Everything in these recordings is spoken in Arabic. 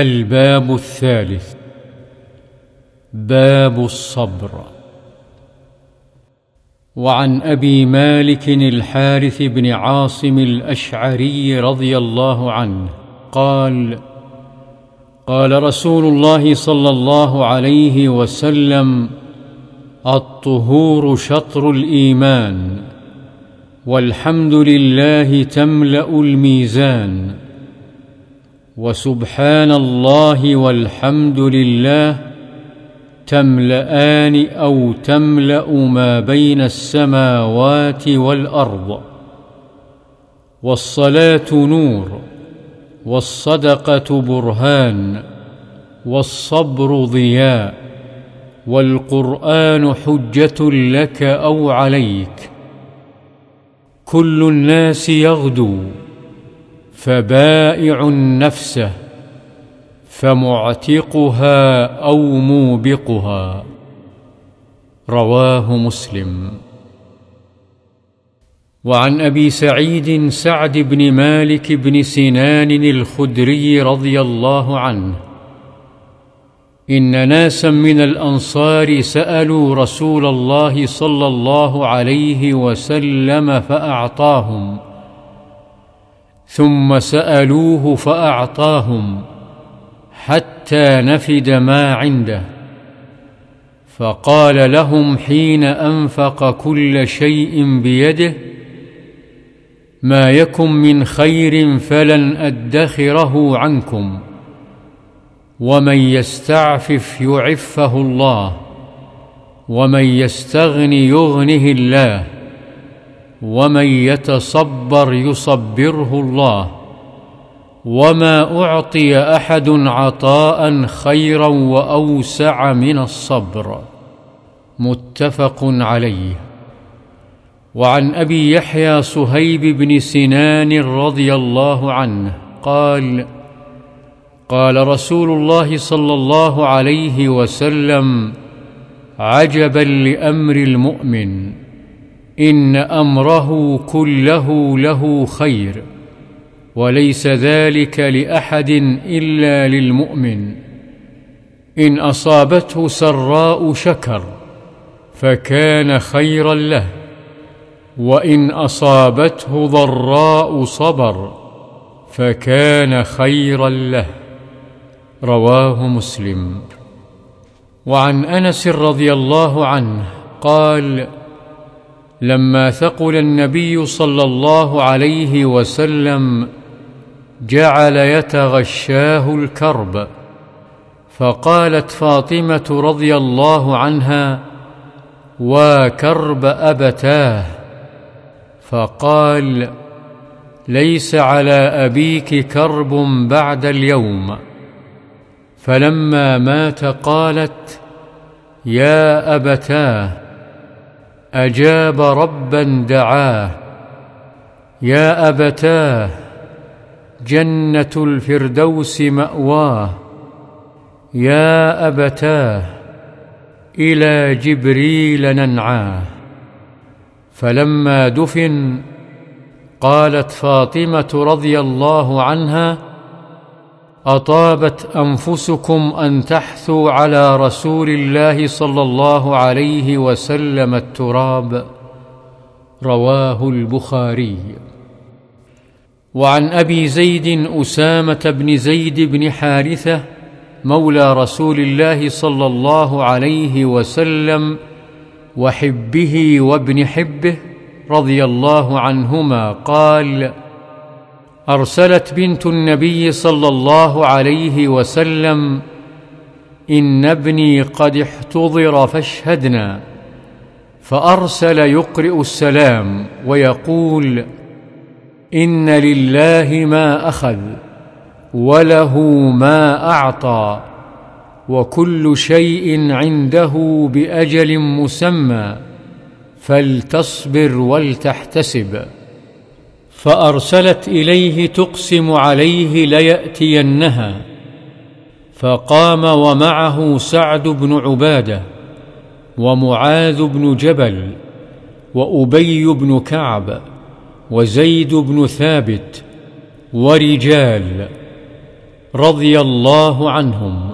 الباب الثالث. باب الصبر. وعن أبي مالك الحارث بن عاصم الأشعري رضي الله عنه قال قال رسول الله صلى الله عليه وسلم الطهور شطر الإيمان والحمد لله تملأ الميزان. وسبحان الله والحمد لله تملان أو تملأ ما بين السماوات والأرض والصلاة نور والصدقة برهان والصبر ضياء والقرآن حجة لك أو عليك كل الناس يغدو فبائع نفسه فمعتقها أو موبقها. رواه مسلم. وعن أبي سعيد سعد بن مالك بن سنان الخدري رضي الله عنه. إن ناسا من الأنصار سألوا رسول الله صلى الله عليه وسلم فأعطاهم. ثم سألوه فأعطاهم حتى نفد ما عنده. فقال لهم حين أنفق كل شيء بيده ما يكن من خير فلن أدخره عنكم ومن يستعفف يعفه الله ومن يستغن يغنه الله. ومن يتصبر يصبره الله وما أعطي أحد عطاء خيرا وأوسع من الصبر متفق عليه وعن أبي يحيى صهيب بن سنان رضي الله عنه قال قال رسول الله صلى الله عليه وسلم عجبا لأمر المؤمن إن أمره كله له خير وليس ذلك لأحد إلا للمؤمن. إن أصابته سراء شكر فكان خيرا له وإن أصابته ضراء صبر فكان خيرا له. رواه مسلم. وعن أنس رضي الله عنه قال لما ثقل النبي صلى الله عليه وسلم جعل يتغشاه الكرب فقالت فاطمة رضي الله عنها وكرب أبتاه. فقال ليس على أبيك كرب بعد اليوم. فلما مات قالت يا أبتاه. أجاب ربا دعاه يا أبتاه جنة الفردوس مأواه يا أبتاه إلى جبريل ننعاه. فلما دفن قالت فاطمة رضي الله عنها أطابت أنفسكم أن تحثوا على رسول الله صلى الله عليه وسلم التراب. رواه البخاري. وعن أبي زيد أسامة بن زيد بن حارثة مولى رسول الله صلى الله عليه وسلم وحبه وابن حبه رضي الله عنهما قال أرسلت بنت النبي صلى الله عليه وسلم إن ابني قد احتضر فاشهدنا فأرسل يقرئ السلام ويقول إن لله ما أخذ وله ما أعطى وكل شيء عنده بأجل مسمى فلتصبر ولتحتسب. فأرسلت إليه تقسم عليه ليأتينها فقام ومعه سعد بن عبادة ومعاذ بن جبل وأبي بن كعب وزيد بن ثابت ورجال رضي الله عنهم.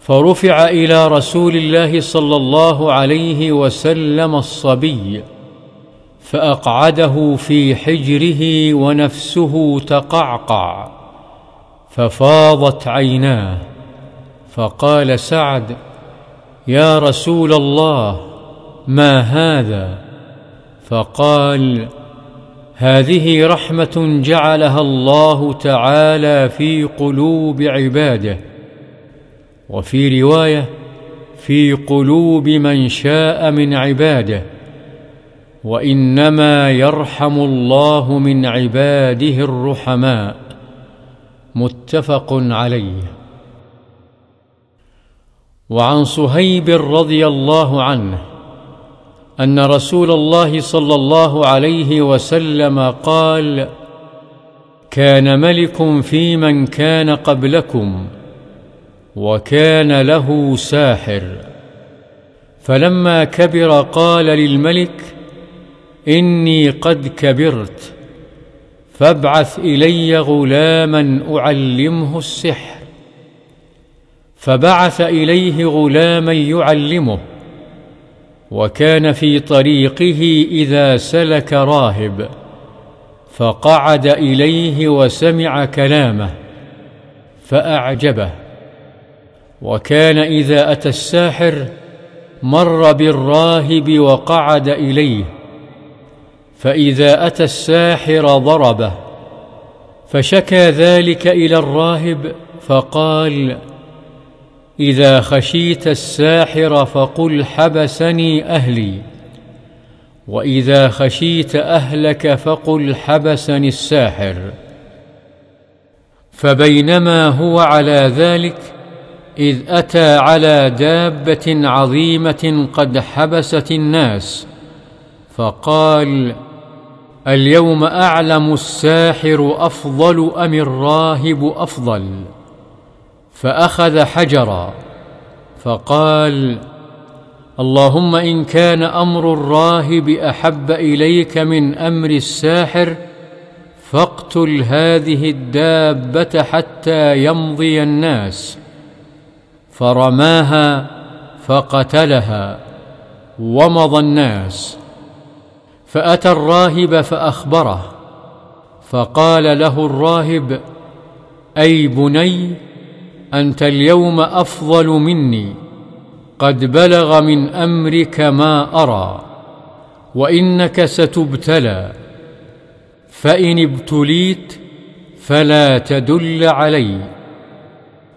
فرفع إلى رسول الله صلى الله عليه وسلم الصبي فأقعده في حجره ونفسه تقعقع ففاضت عيناه فقال سعد يا رسول الله ما هذا؟ فقال هذه رحمة جعلها الله تعالى في قلوب عباده وفي رواية في قلوب من شاء من عباده. وإنما يرحم الله من عباده الرحماء. متفق عليه. وعن صهيب رضي الله عنه أن رسول الله صلى الله عليه وسلم قال كان ملك في من كان قبلكم وكان له ساحر. فلما كبر قال للملك إني قد كبرت فابعث إلي غلاما أعلمه السحر. فبعث إليه غلاما يعلمه وكان في طريقه إذا سلك راهب. فقعد إليه وسمع كلامه فأعجبه. وكان إذا أتى الساحر مر بالراهب وقعد إليه. فإذا أتى الساحر ضربه فشكى ذلك إلى الراهب فقال إذا خشيت الساحر فقل حبسني أهلي وإذا خشيت أهلك فقل حبسني الساحر. فبينما هو على ذلك إذ أتى على دابة عظيمة قد حبست الناس فقال اليوم أعلم الساحر أفضل أم الراهب أفضل؟ فأخذ حجرا فقال اللهم إن كان أمر الراهب أحب إليك من أمر الساحر فاقتل هذه الدابة حتى يمضي الناس. فرماها فقتلها ومضى الناس. فأتى الراهب فأخبره فقال له الراهب أي بني أنت اليوم أفضل مني قد بلغ من أمرك ما أرى وإنك ستبتلى فإن ابتليت فلا تدل علي.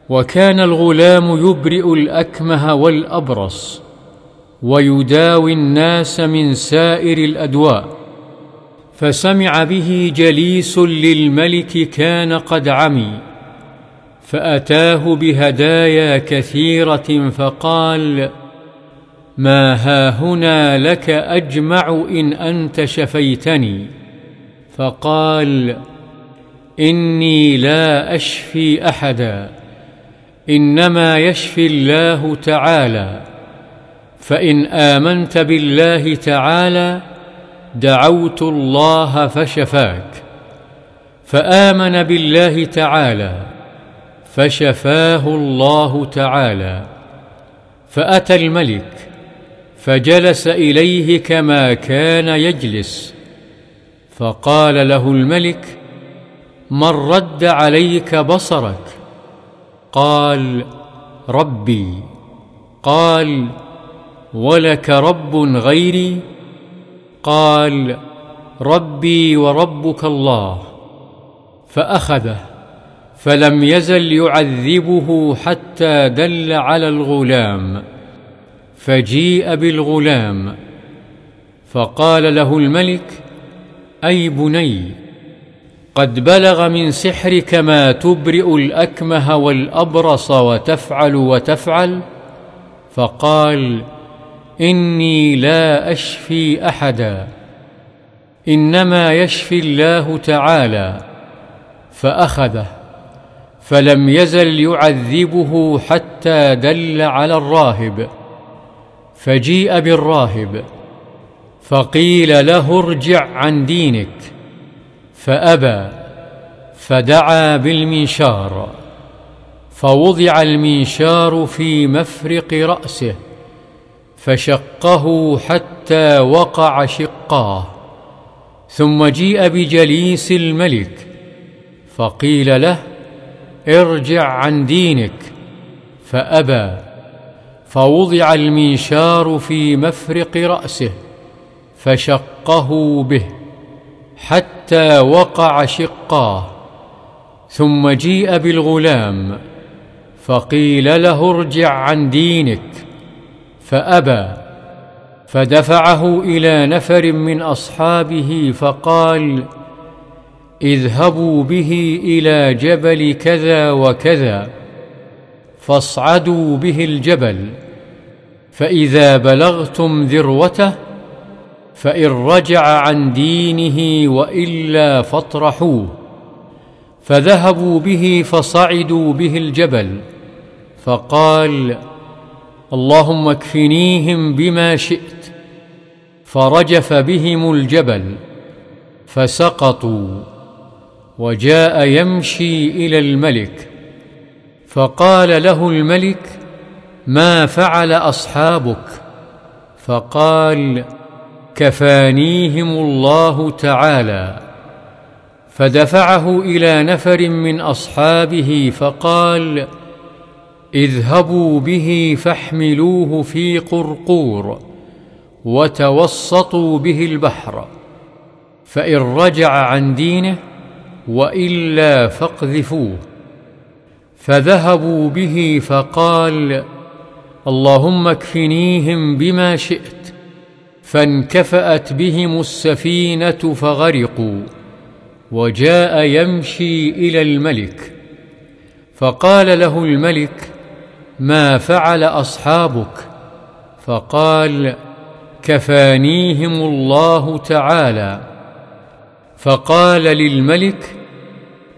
وكان الغلام يبرئ الأكمه والأبرص ويداوي الناس من سائر الأدواء. فسمع به جليس للملك كان قد عمي فأتاه بهدايا كثيرة فقال ما هاهنا لك أجمع إن أنت شفيتني. فقال إني لا أشفي أحدا إنما يشفي الله تعالى. فإن آمنت بالله تعالى دعوت الله فشفاك. فآمن بالله تعالى فشفاه الله تعالى. فأتى الملك فجلس إليه كما كان يجلس. فقال له الملك من رد عليك بصرك؟ قال ربي. قال ولك رب غيري؟ قال ربي وربك الله. فأخذه فلم يزل يعذبه حتى دل على الغلام. فجيء بالغلام فقال له الملك أي بني قد بلغ من سحرك ما تبرئ الأكمه والأبرص وتفعل وتفعل؟ فقال إني لا أشفي أحدا. إنما يشفي الله تعالى فأخذه فلم يزل يعذبه حتى دل على الراهب فجيء بالراهب فقيل له ارجع عن دينك فأبى فدعا بالمنشار فوضع المنشار في مفرق رأسه فشقه حتى وقع شقاه ثم جيء بجليس الملك فقيل له ارجع عن دينك. فأبى فوضع المنشار في مفرق رأسه فشقه به حتى وقع شقاه ثم جيء بالغلام فقيل له ارجع عن دينك. فأبى فدفعه إلى نفر من أصحابه فقال اذهبوا به إلى جبل كذا وكذا فاصعدوا به الجبل فإذا بلغتم ذروته فإن رجع عن دينه وإلا فاطرحوه فذهبوا به فصعدوا به الجبل فقال اللهم اكفنيهم بما شئت. فرجف بهم الجبل فسقطوا وجاء يمشي إلى الملك فقال له الملك ما فعل أصحابك؟ فقال كفانيهم الله تعالى. فدفعه إلى نفر من أصحابه فقال اذهبوا به فاحملوه في قرقور وتوسطوا به البحر فإن رجع عن دينه وإلا فاقذفوه. فذهبوا به فقال اللهم اكفنيهم بما شئت. فانكفأت بهم السفينة فغرقوا وجاء يمشي إلى الملك. فقال له الملك ما فعل أصحابك فقال كفانيهم الله تعالى فقال للملك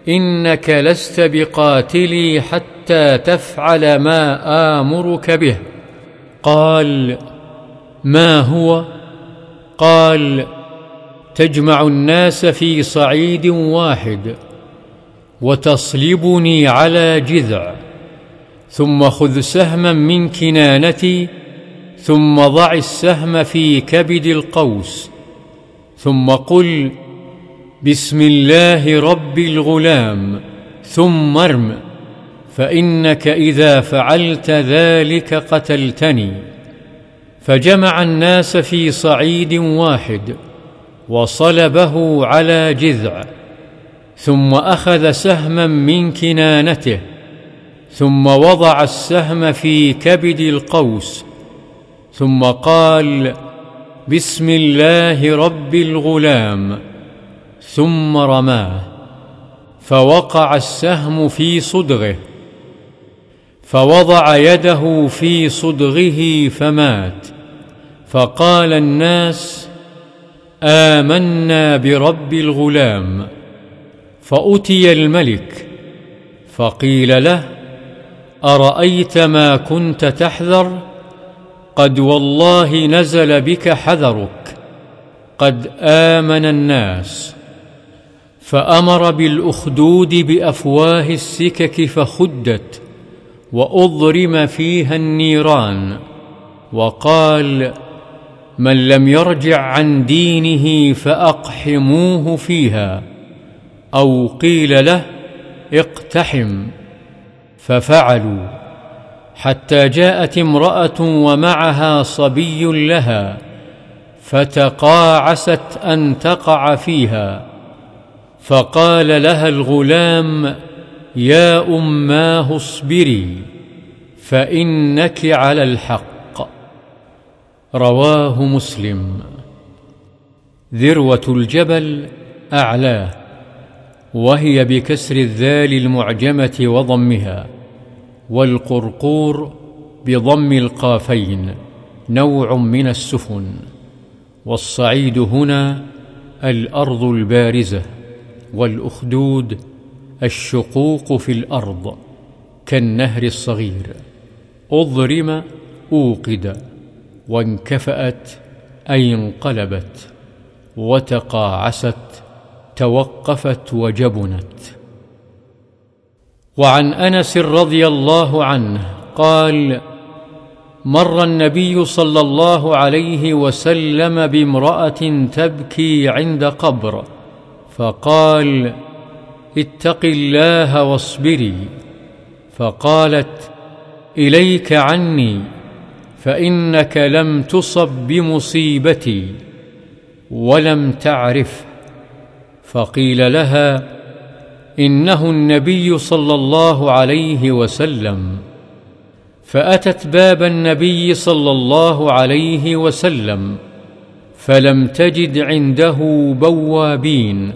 إنك لست بقاتلي حتى تفعل ما آمرك به قال ما هو قال تجمع الناس في صعيد واحد وتصلبني على جذع ثم خذ سهما من كنانتي ثم ضع السهم في كبد القوس ثم قل بسم الله رب الغلام ثم ارم فإنك إذا فعلت ذلك قتلتني. فجمع الناس في صعيد واحد وصلبه على جذع ثم أخذ سهما من كنانته ثم وضع السهم في كبد القوس ثم قال بسم الله رب الغلام ثم رماه فوقع السهم في صدغه فوضع يده في صدغه فمات فقال الناس آمنا برب الغلام فأتي الملك فقيل له أرأيت ما كنت تحذر؟ قد والله نزل بك حذرك قد آمن الناس. فأمر بالأخدود بأفواه السكك فخدت وأضرم فيها النيران. وقال من لم يرجع عن دينه فأقحموه فيها أو قيل له اقتحم ففعلوا حتى جاءت امرأة ومعها صبي لها فتقاعست أن تقع فيها. فقال لها الغلام يا أماه اصبري فإنك على الحق. رواه مسلم. ذروة الجبل أعلاه وهي بكسر الذال المعجمة وضمها. والقرقور بضم القافين نوع من السفن والصعيد هنا الأرض البارزة والأخدود الشقوق في الأرض كالنهر الصغير. أضرم أوقد وانكفأت أي انقلبت وتقاعست توقفت وجبنت. وعن أنس رضي الله عنه قال مر النبي صلى الله عليه وسلم بامرأة تبكي عند قبر فقال اتق الله واصبري. فقالت إليك عني فإنك لم تصب بمصيبتي ولم تعرف فقيل لها إنه النبي صلى الله عليه وسلم. فأتت باب النبي صلى الله عليه وسلم فلم تجد عنده بوابين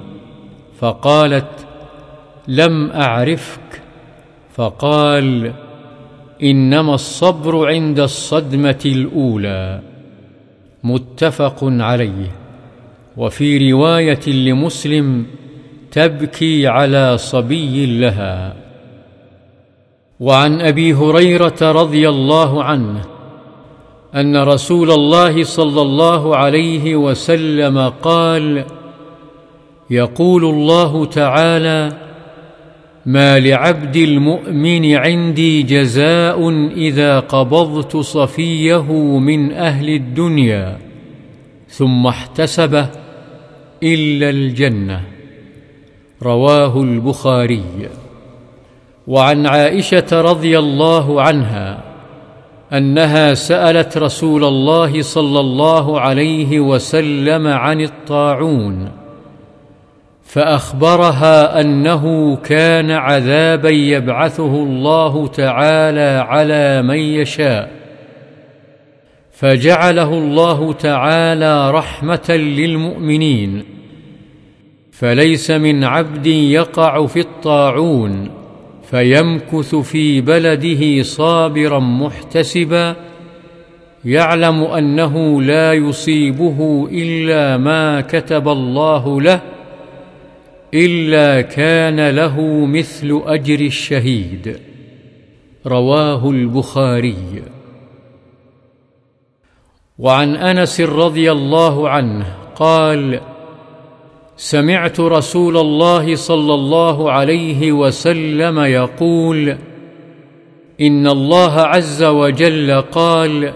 فقالت لم أعرفك. فقال إنما الصبر عند الصدمة الأولى. متفق عليه. وفي رواية لمسلم تبكي على صبي لها. وعن أبي هريرة رضي الله عنه أن رسول الله صلى الله عليه وسلم قال يقول الله تعالى ما لعبد المؤمن عندي جزاء إذا قبضت صفيه من أهل الدنيا ثم احتسبه إلا الجنة. رواه البخاري. وعن عائشة رضي الله عنها أنها سألت رسول الله صلى الله عليه وسلم عن الطاعون فأخبرها أنه كان عذابا يبعثه الله تعالى على من يشاء فجعله الله تعالى رحمة للمؤمنين. فليس من عبد يقع في الطاعون فيمكث في بلده صابرا محتسبا يعلم أنه لا يصيبه إلا ما كتب الله له إلا كان له مثل أجر الشهيد. رواه البخاري. وعن أنس رضي الله عنه قال سمعت رسول الله صلى الله عليه وسلم يقول إن الله عز وجل قال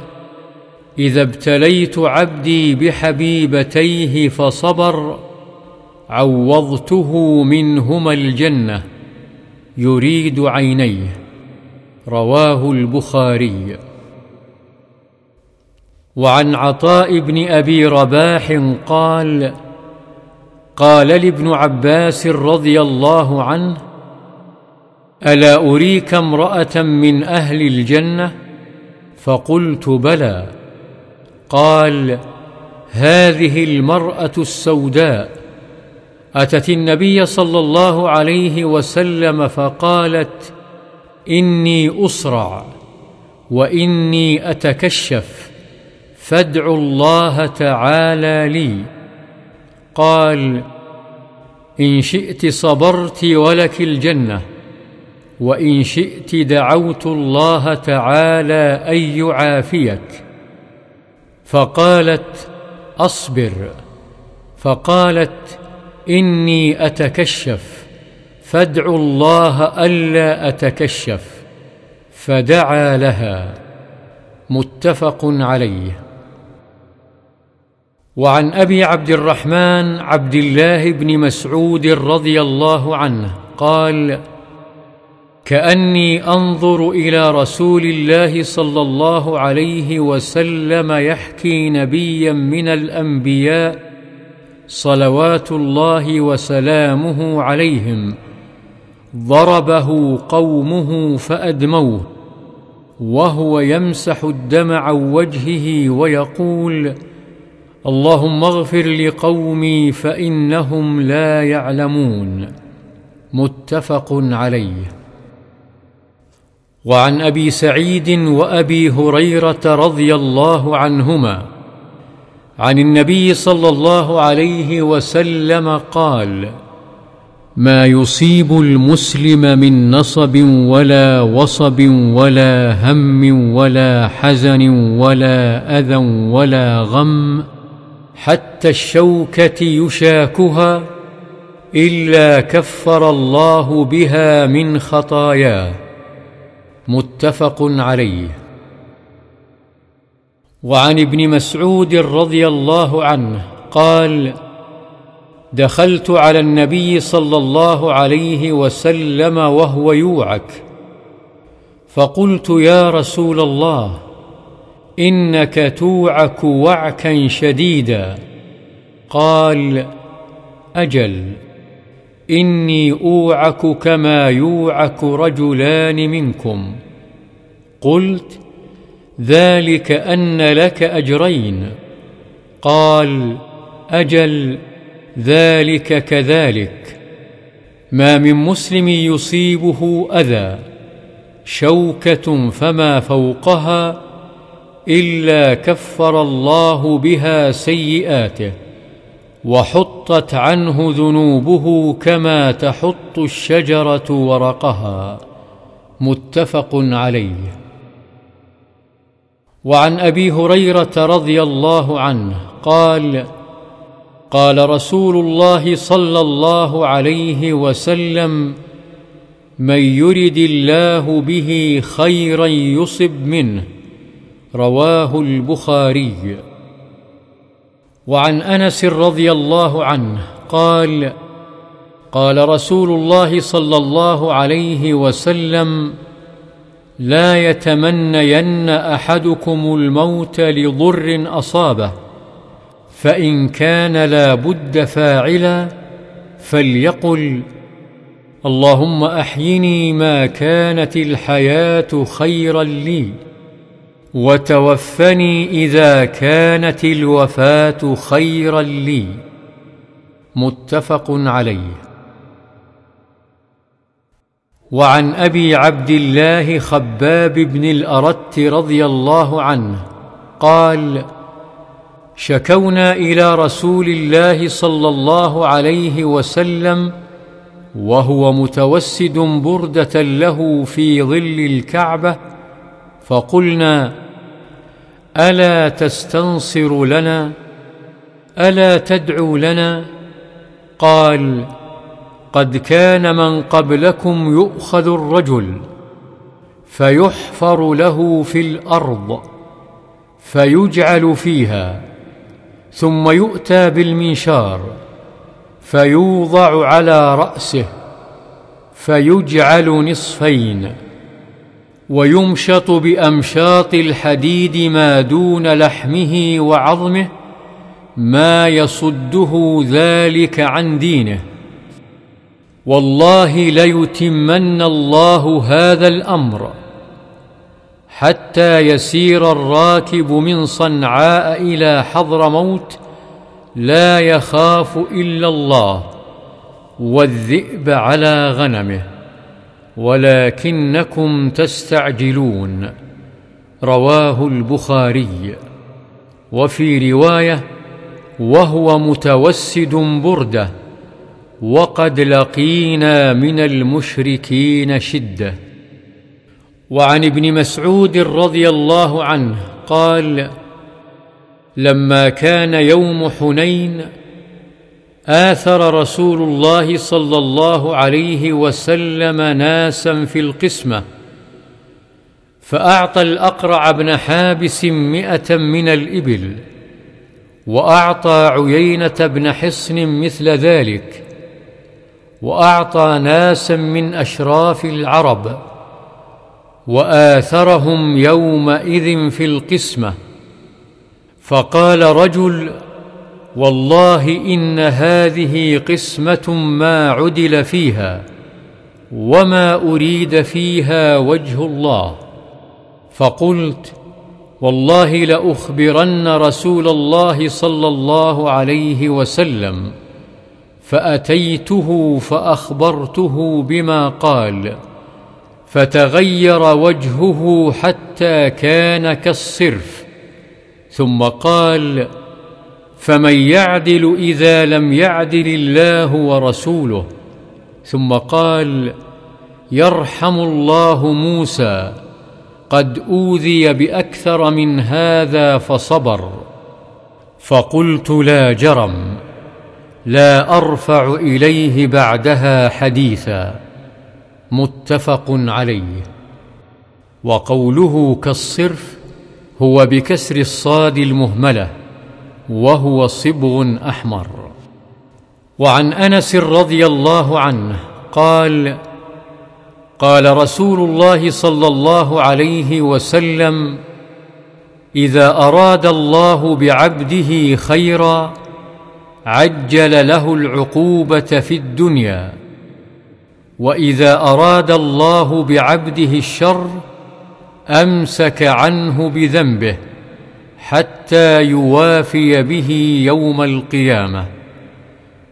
إذا ابتليت عبدي بحبيبتيه فصبر عوضته منهما الجنة يريد عينيه. رواه البخاري. وعن عطاء بن أبي رباح قال قال لابن عباس رضي الله عنه ألا أريك امرأة من أهل الجنة؟ فقلت بلى. قال هذه المرأة السوداء. أتت النبي صلى الله عليه وسلم فقالت إني أسرع وإني أتكشف فادعوا الله تعالى لي. قال إن شئت صبرت ولك الجنة وإن شئت دعوت الله تعالى أن يعافيك. فقالت أصبر. فقالت إني أتكشف فادعوا الله ألا أتكشف. فدعا لها. متفق عليه. وعن أبي عبد الرحمن عبد الله بن مسعود رضي الله عنه قال كأني أنظر إلى رسول الله صلى الله عليه وسلم يحكي نبيا من الأنبياء صلوات الله وسلامه عليهم ضربه قومه فأدموه وهو يمسح الدم عن وجهه ويقول اللهم اغفر لقومي فإنهم لا يعلمون. متفق عليه. وعن أبي سعيد وأبي هريرة رضي الله عنهما عن النبي صلى الله عليه وسلم قال ما يصيب المسلم من نصب ولا وصب ولا هم ولا حزن ولا أذى ولا غم حتى الشوكة يشاكها إلا كفر الله بها من خطاياه متفق عليه. وعن ابن مسعود رضي الله عنه قال دخلت على النبي صلى الله عليه وسلم وهو يوعك. فقلت يا رسول الله إنك توعك وعكا شديدا. قال أجل إني أوعك كما يوعك رجلان منكم. قلت ذلك أن لك أجرين. قال أجل ذلك كذلك. ما من مسلم يصيبه أذى. شوكة فما فوقها إلا كفر الله بها سيئاته وحطت عنه ذنوبه كما تحط الشجرة ورقها. متفق عليه. وعن أبي هريرة رضي الله عنه قال قال رسول الله صلى الله عليه وسلم من يرد الله به خيرا يصب منه رواه البخاري. وعن أنس رضي الله عنه قال قال رسول الله صلى الله عليه وسلم لا يتمنين أحدكم الموت لضر أصابه فإن كان لا بد فاعلا فليقل اللهم أحيني ما كانت الحياة خيرا لي. وتوفني إذا كانت الوفاة خيرا لي. متفق عليه. وعن أبي عبد الله خباب بن الأرت رضي الله عنه قال شكونا إلى رسول الله صلى الله عليه وسلم وهو متوسد بردة له في ظل الكعبة فقلنا ألا تستنصر لنا؟ ألا تدعو لنا؟ قال قد كان من قبلكم يؤخذ الرجل فيحفر له في الأرض فيجعل فيها ثم يؤتى بالمنشار فيوضع على رأسه فيجعل نصفين. ويمشط بأمشاط الحديد ما دون لحمه وعظمه ما يصده ذلك عن دينه. والله ليتمن الله هذا الأمر حتى يسير الراكب من صنعاء إلى حضرموت لا يخاف إلا الله والذئب على غنمه. ولكنكم تستعجلون. رواه البخاري. وفي رواية وهو متوسد برده وقد لقينا من المشركين شدة. وعن ابن مسعود رضي الله عنه قال لما كان يوم حنين آثر رسول الله صلى الله عليه وسلم ناسا في القسمة فأعطى الأقرع بن حابس مائه من الإبل وأعطى عيينة بن حصن مثل ذلك وأعطى ناسا من أشراف العرب وآثرهم يومئذ في القسمة. فقال رجل والله إن هذه قسمة ما عدل فيها وما أريد فيها وجه الله. فقلت والله لأخبرن رسول الله صلى الله عليه وسلم فأتيته فأخبرته بما قال فتغير وجهه حتى كان كالصرف ثم قال فمن يعدل إذا لم يعدل الله ورسوله. ثم قال يرحم الله موسى قد أوذي بأكثر من هذا فصبر. فقلت لا جرم لا أرفع إليه بعدها حديثا. متفق عليه. وقوله كالصرف هو بكسر الصاد المهملة. وهو صبغ أحمر. وعن أنس رضي الله عنه قال قال رسول الله صلى الله عليه وسلم إذا أراد الله بعبده خيرا عجل له العقوبة في الدنيا وإذا أراد الله بعبده الشر أمسك عنه بذنبه. حتى يوافي به يوم القيامة.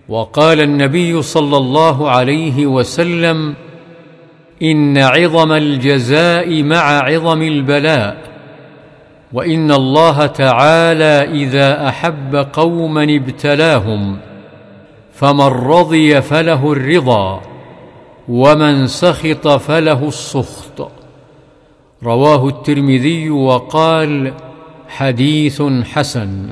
وقال النبي صلى الله عليه وسلم إن عظم الجزاء مع عظم البلاء وإن الله تعالى إذا أحب قوما ابتلاهم فمن رضي فله الرضا ومن سخط فله السخط. رواه الترمذي وقال حديث حسن.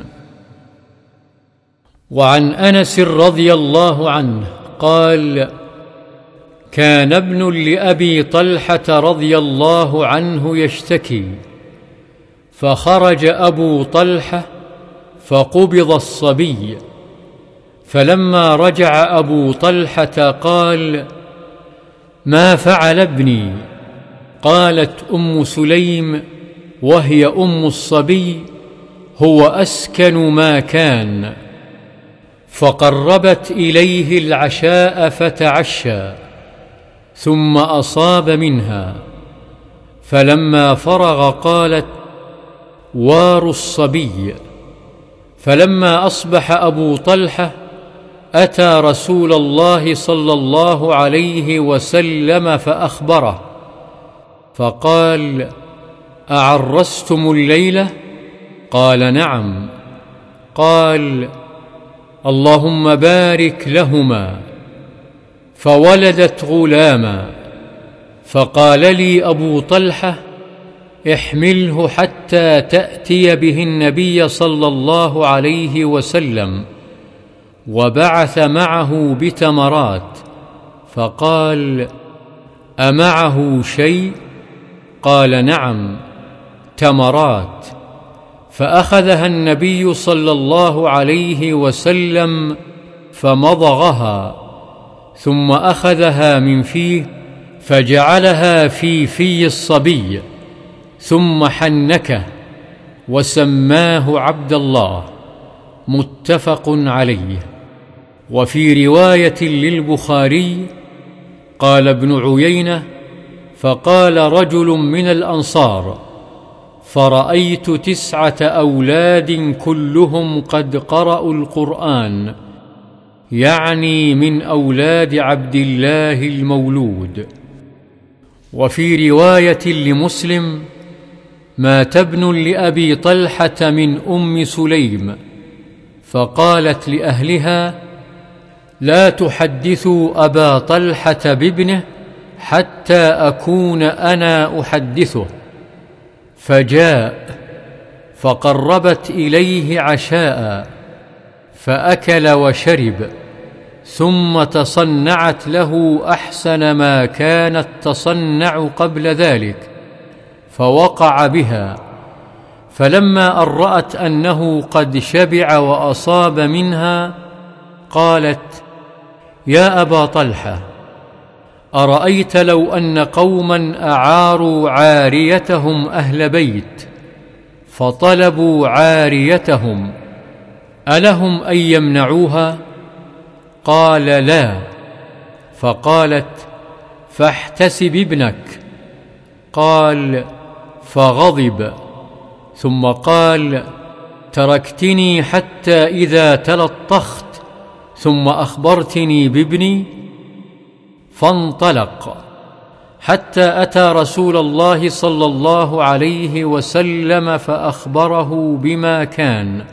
وعن أنس رضي الله عنه قال كان ابن لأبي طلحة رضي الله عنه يشتكي فخرج أبو طلحة فقبض الصبي فلما رجع أبو طلحة قال ما فعل ابني؟ قالت أم سليم وهي أم الصبي هو أسكن ما كان. فقربت إليه العشاء فتعشى ثم أصاب منها. فلما فرغ قالت وار الصبي. فلما أصبح أبو طلحة أتى رسول الله صلى الله عليه وسلم فأخبره فقال أعرستم الليلة؟ قال نعم. قال اللهم بارك لهما. فولدت غلاما. فقال لي أبو طلحة احمله حتى تأتي به النبي صلى الله عليه وسلم وبعث معه بتمرات. فقال أمعه شيء؟ قال نعم. تمرات فأخذها النبي صلى الله عليه وسلم فمضغها ثم أخذها من فيه فجعلها في في الصبي ثم حنكه وسماه عبد الله متفق عليه. وفي رواية للبخاري قال ابن عيينة فقال رجل من الأنصار فرأيت تسعة أولاد كلهم قد قرأوا القرآن يعني من أولاد عبد الله المولود. وفي رواية لمسلم مات ابن لأبي طلحة من أم سليم فقالت لأهلها لا تحدثوا أبا طلحة بابنه حتى أكون أنا أحدثه. فجاء فقربت إليه عشاء فأكل وشرب ثم تصنعت له أحسن ما كانت تصنع قبل ذلك فوقع بها فلما أن رأت أنه قد شبع وأصاب منها قالت يا أبا طلحة أرأيت لو أن قوما أعاروا عاريتهم أهل بيت فطلبوا عاريتهم ألهم أن يمنعوها؟ قال لا. فقالت فاحتسب ابنك. قال فغضب. ثم قال تركتني حتى إذا تلطخت ثم أخبرتني بابني فانطلق. حتى أتى رسول الله صلى الله عليه وسلم فأخبره بما كان.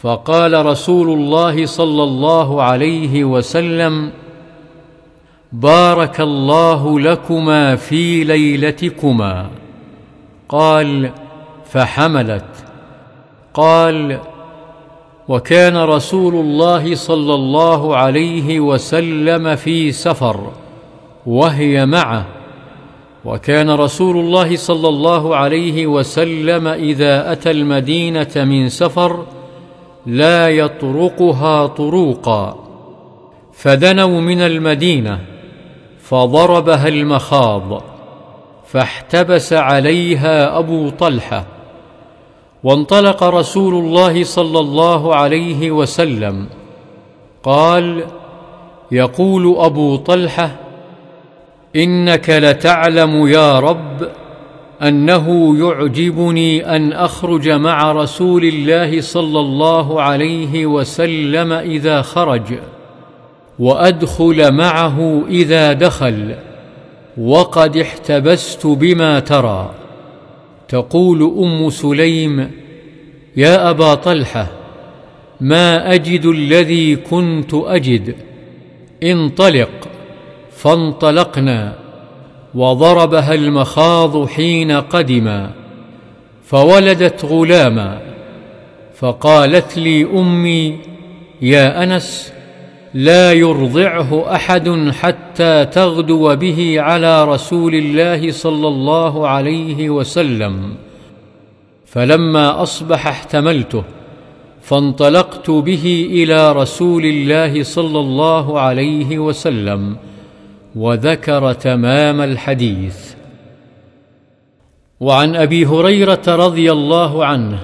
فقال رسول الله صلى الله عليه وسلم بارك الله لكما في ليلتكما. قال فحملت. قال وكان رسول الله صلى الله عليه وسلم في سفر وهي معه. وكان رسول الله صلى الله عليه وسلم إذا أتى المدينة من سفر لا يطرقها طروقا. فدنوا من المدينة فضربها المخاض فاحتبس عليها أبو طلحة. وانطلق رسول الله صلى الله عليه وسلم. قال يقول أبو طلحة إنك لتعلم يا رب أنه يعجبني أن أخرج مع رسول الله صلى الله عليه وسلم إذا خرج وأدخل معه إذا دخل وقد احتبست بما ترى. تقول أم سليم يا أبا طلحة ما أجد الذي كنت أجد. انطلق فانطلقنا وضربها المخاض حين قدما فولدت غلاما فقالت لي أمي يا أنس لا يرضعه أحد حتى تغدو به على رسول الله صلى الله عليه وسلم. فلما أصبح احتملته فانطلقت به إلى رسول الله صلى الله عليه وسلم وذكر تمام الحديث. وعن أبي هريرة رضي الله عنه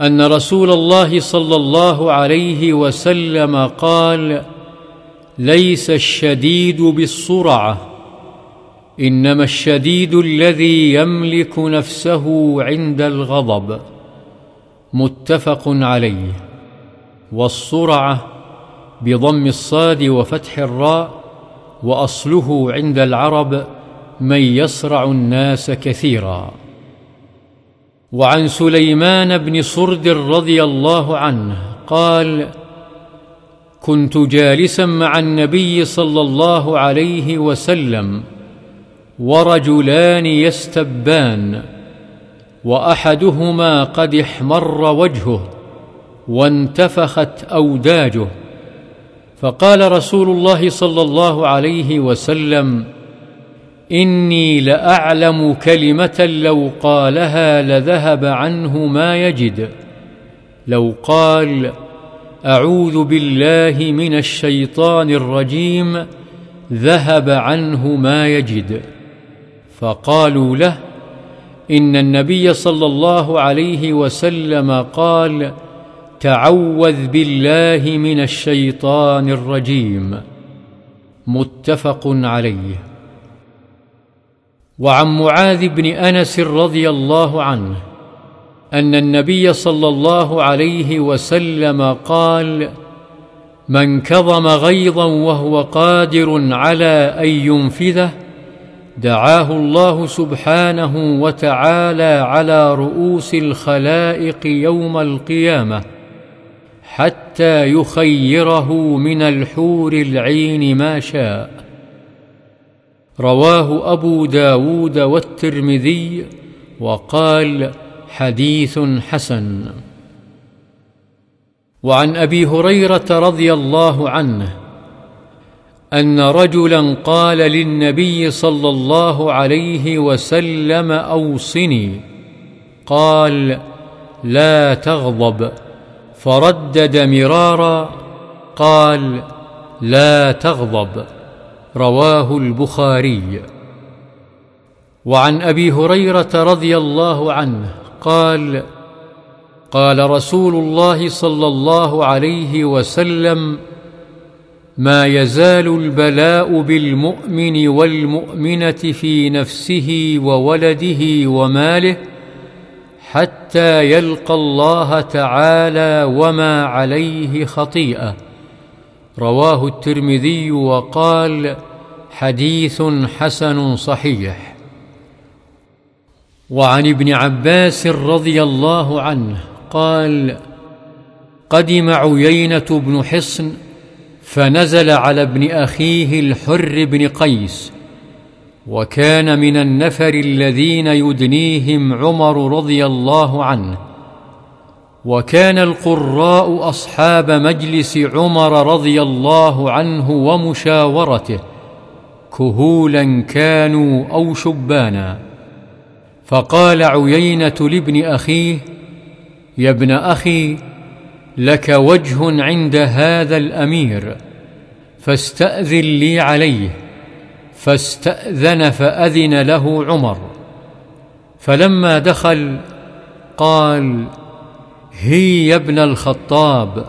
أن رسول الله صلى الله عليه وسلم قال ليس الشديد بالصرعه إنما الشديد الذي يملك نفسه عند الغضب. متفق عليه. والصرعه بضم الصاد وفتح الراء وأصله عند العرب من يصرع الناس كثيرا. وعن سليمان بن صرد رضي الله عنه قال كنت جالسا مع النبي صلى الله عليه وسلم ورجلان يستبان وأحدهما قد احمر وجهه وانتفخت أوداجه فقال رسول الله صلى الله عليه وسلم إني لأعلم كلمة لو قالها لذهب عنه ما يجد. لو قال أعوذ بالله من الشيطان الرجيم ذهب عنه ما يجد. فقالوا له إن النبي صلى الله عليه وسلم قال تعوذ بالله من الشيطان الرجيم. متفق عليه. وعن معاذ بن أنس رضي الله عنه أن النبي صلى الله عليه وسلم قال من كظم غيظا وهو قادر على أن ينفذه دعاه الله سبحانه وتعالى على رؤوس الخلائق يوم القيامة حتى يخيره من الحور العين ما شاء. رواه أبو داود والترمذي وقال حديث حسن. وعن أبي هريرة رضي الله عنه أن رجلا قال للنبي صلى الله عليه وسلم أوصني. قال لا تغضب. فردد مرارا قال لا تغضب. رواه البخاري. وعن أبي هريرة رضي الله عنه قال قال رسول الله صلى الله عليه وسلم ما يزال البلاء بالمؤمن والمؤمنة في نفسه وولده وماله حتى يلقى الله تعالى وما عليه خطيئة رواه الترمذي وقال حديث حسن صحيح. وعن ابن عباس رضي الله عنه قال قدم عيينة بن حصن فنزل على ابن أخيه الحر بن قيس وكان من النفر الذين يدنيهم عمر رضي الله عنه. وكان القراء أصحاب مجلس عمر رضي الله عنه ومشاورته كهولا كانوا أو شبانا. فقال عيينة لابن أخيه يا ابن أخي لك وجه عند هذا الأمير فاستأذن لي عليه. فاستأذن فأذن له عمر. فلما دخل قال هي يا ابن الخطاب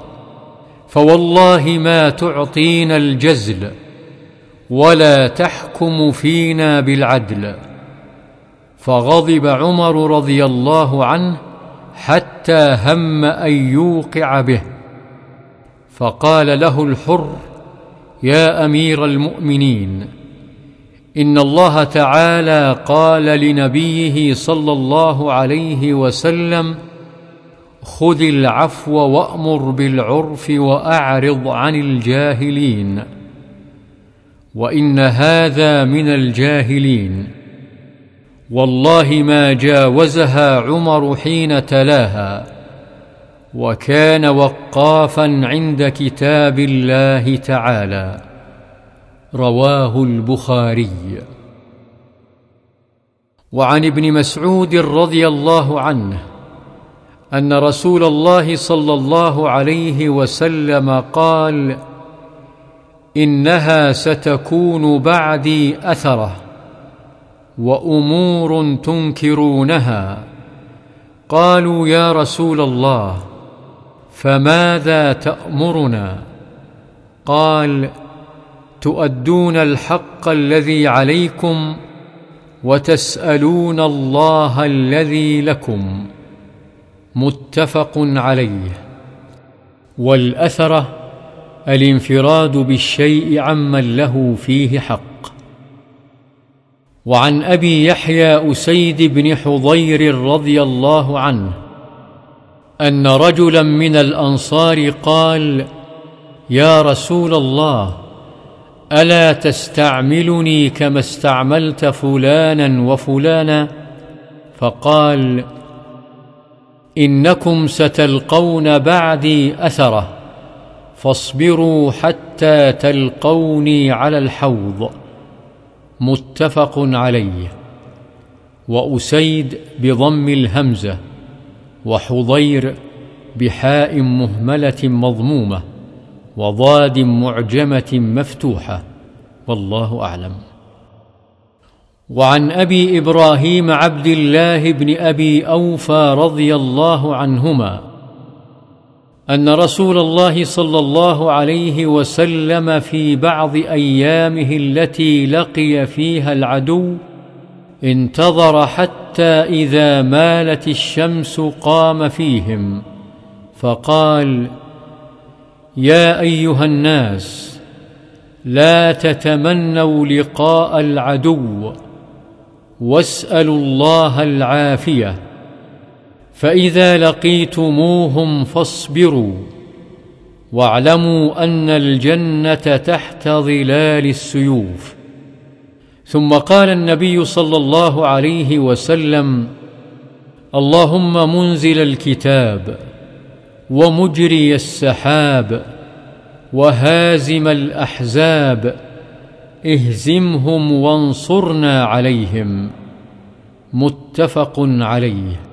فوالله ما تعطينا الجزل. ولا تحكم فينا بالعدل. فغضب عمر رضي الله عنه حتى هم أن يوقع به. فقال له الحر يا أمير المؤمنين إن الله تعالى قال لنبيه صلى الله عليه وسلم خذ العفو وأمر بالعرف وأعرض عن الجاهلين. وإن هذا من الجاهلين. والله ما جاوزها عمر حين تلاها وكان وقافا عند كتاب الله تعالى. رواه البخاري. وعن ابن مسعود رضي الله عنه أن رسول الله صلى الله عليه وسلم قال إنها ستكون بعدي أثره وأمور تنكرونها. قالوا يا رسول الله فماذا تأمرنا؟ قال تؤدون الحق الذي عليكم وتسألون الله الذي لكم. متفق عليه. والأثرة الانفراد بالشيء عمن له فيه حق. وعن أبي يحيى أسيد بن حضير رضي الله عنه أن رجلا من الأنصار قال يا رسول الله ألا تستعملني كما استعملت فلانا وفلانا؟ فقال إنكم ستلقون بعدي أثره. فاصبروا حتى تلقوني على الحوض. متفق عليه. وأسيد بضم الهمزة. وحضير بحاء مهملة مضمومة. وضاد معجمة مفتوحة. والله أعلم. وعن أبي إبراهيم عبد الله بن أبي أوفى رضي الله عنهما أن رسول الله صلى الله عليه وسلم في بعض أيامه التي لقي فيها العدو انتظر حتى إذا مالت الشمس قام فيهم فقال يا أيها الناس لا تتمنوا لقاء العدو واسألوا الله العافية. فإذا لقيتموهم فاصبروا واعلموا أن الجنة تحت ظلال السيوف. ثم قال النبي صلى الله عليه وسلم اللهم منزل الكتاب ومجري السحاب وهازم الأحزاب اهزمهم وانصرنا عليهم. متفق عليه.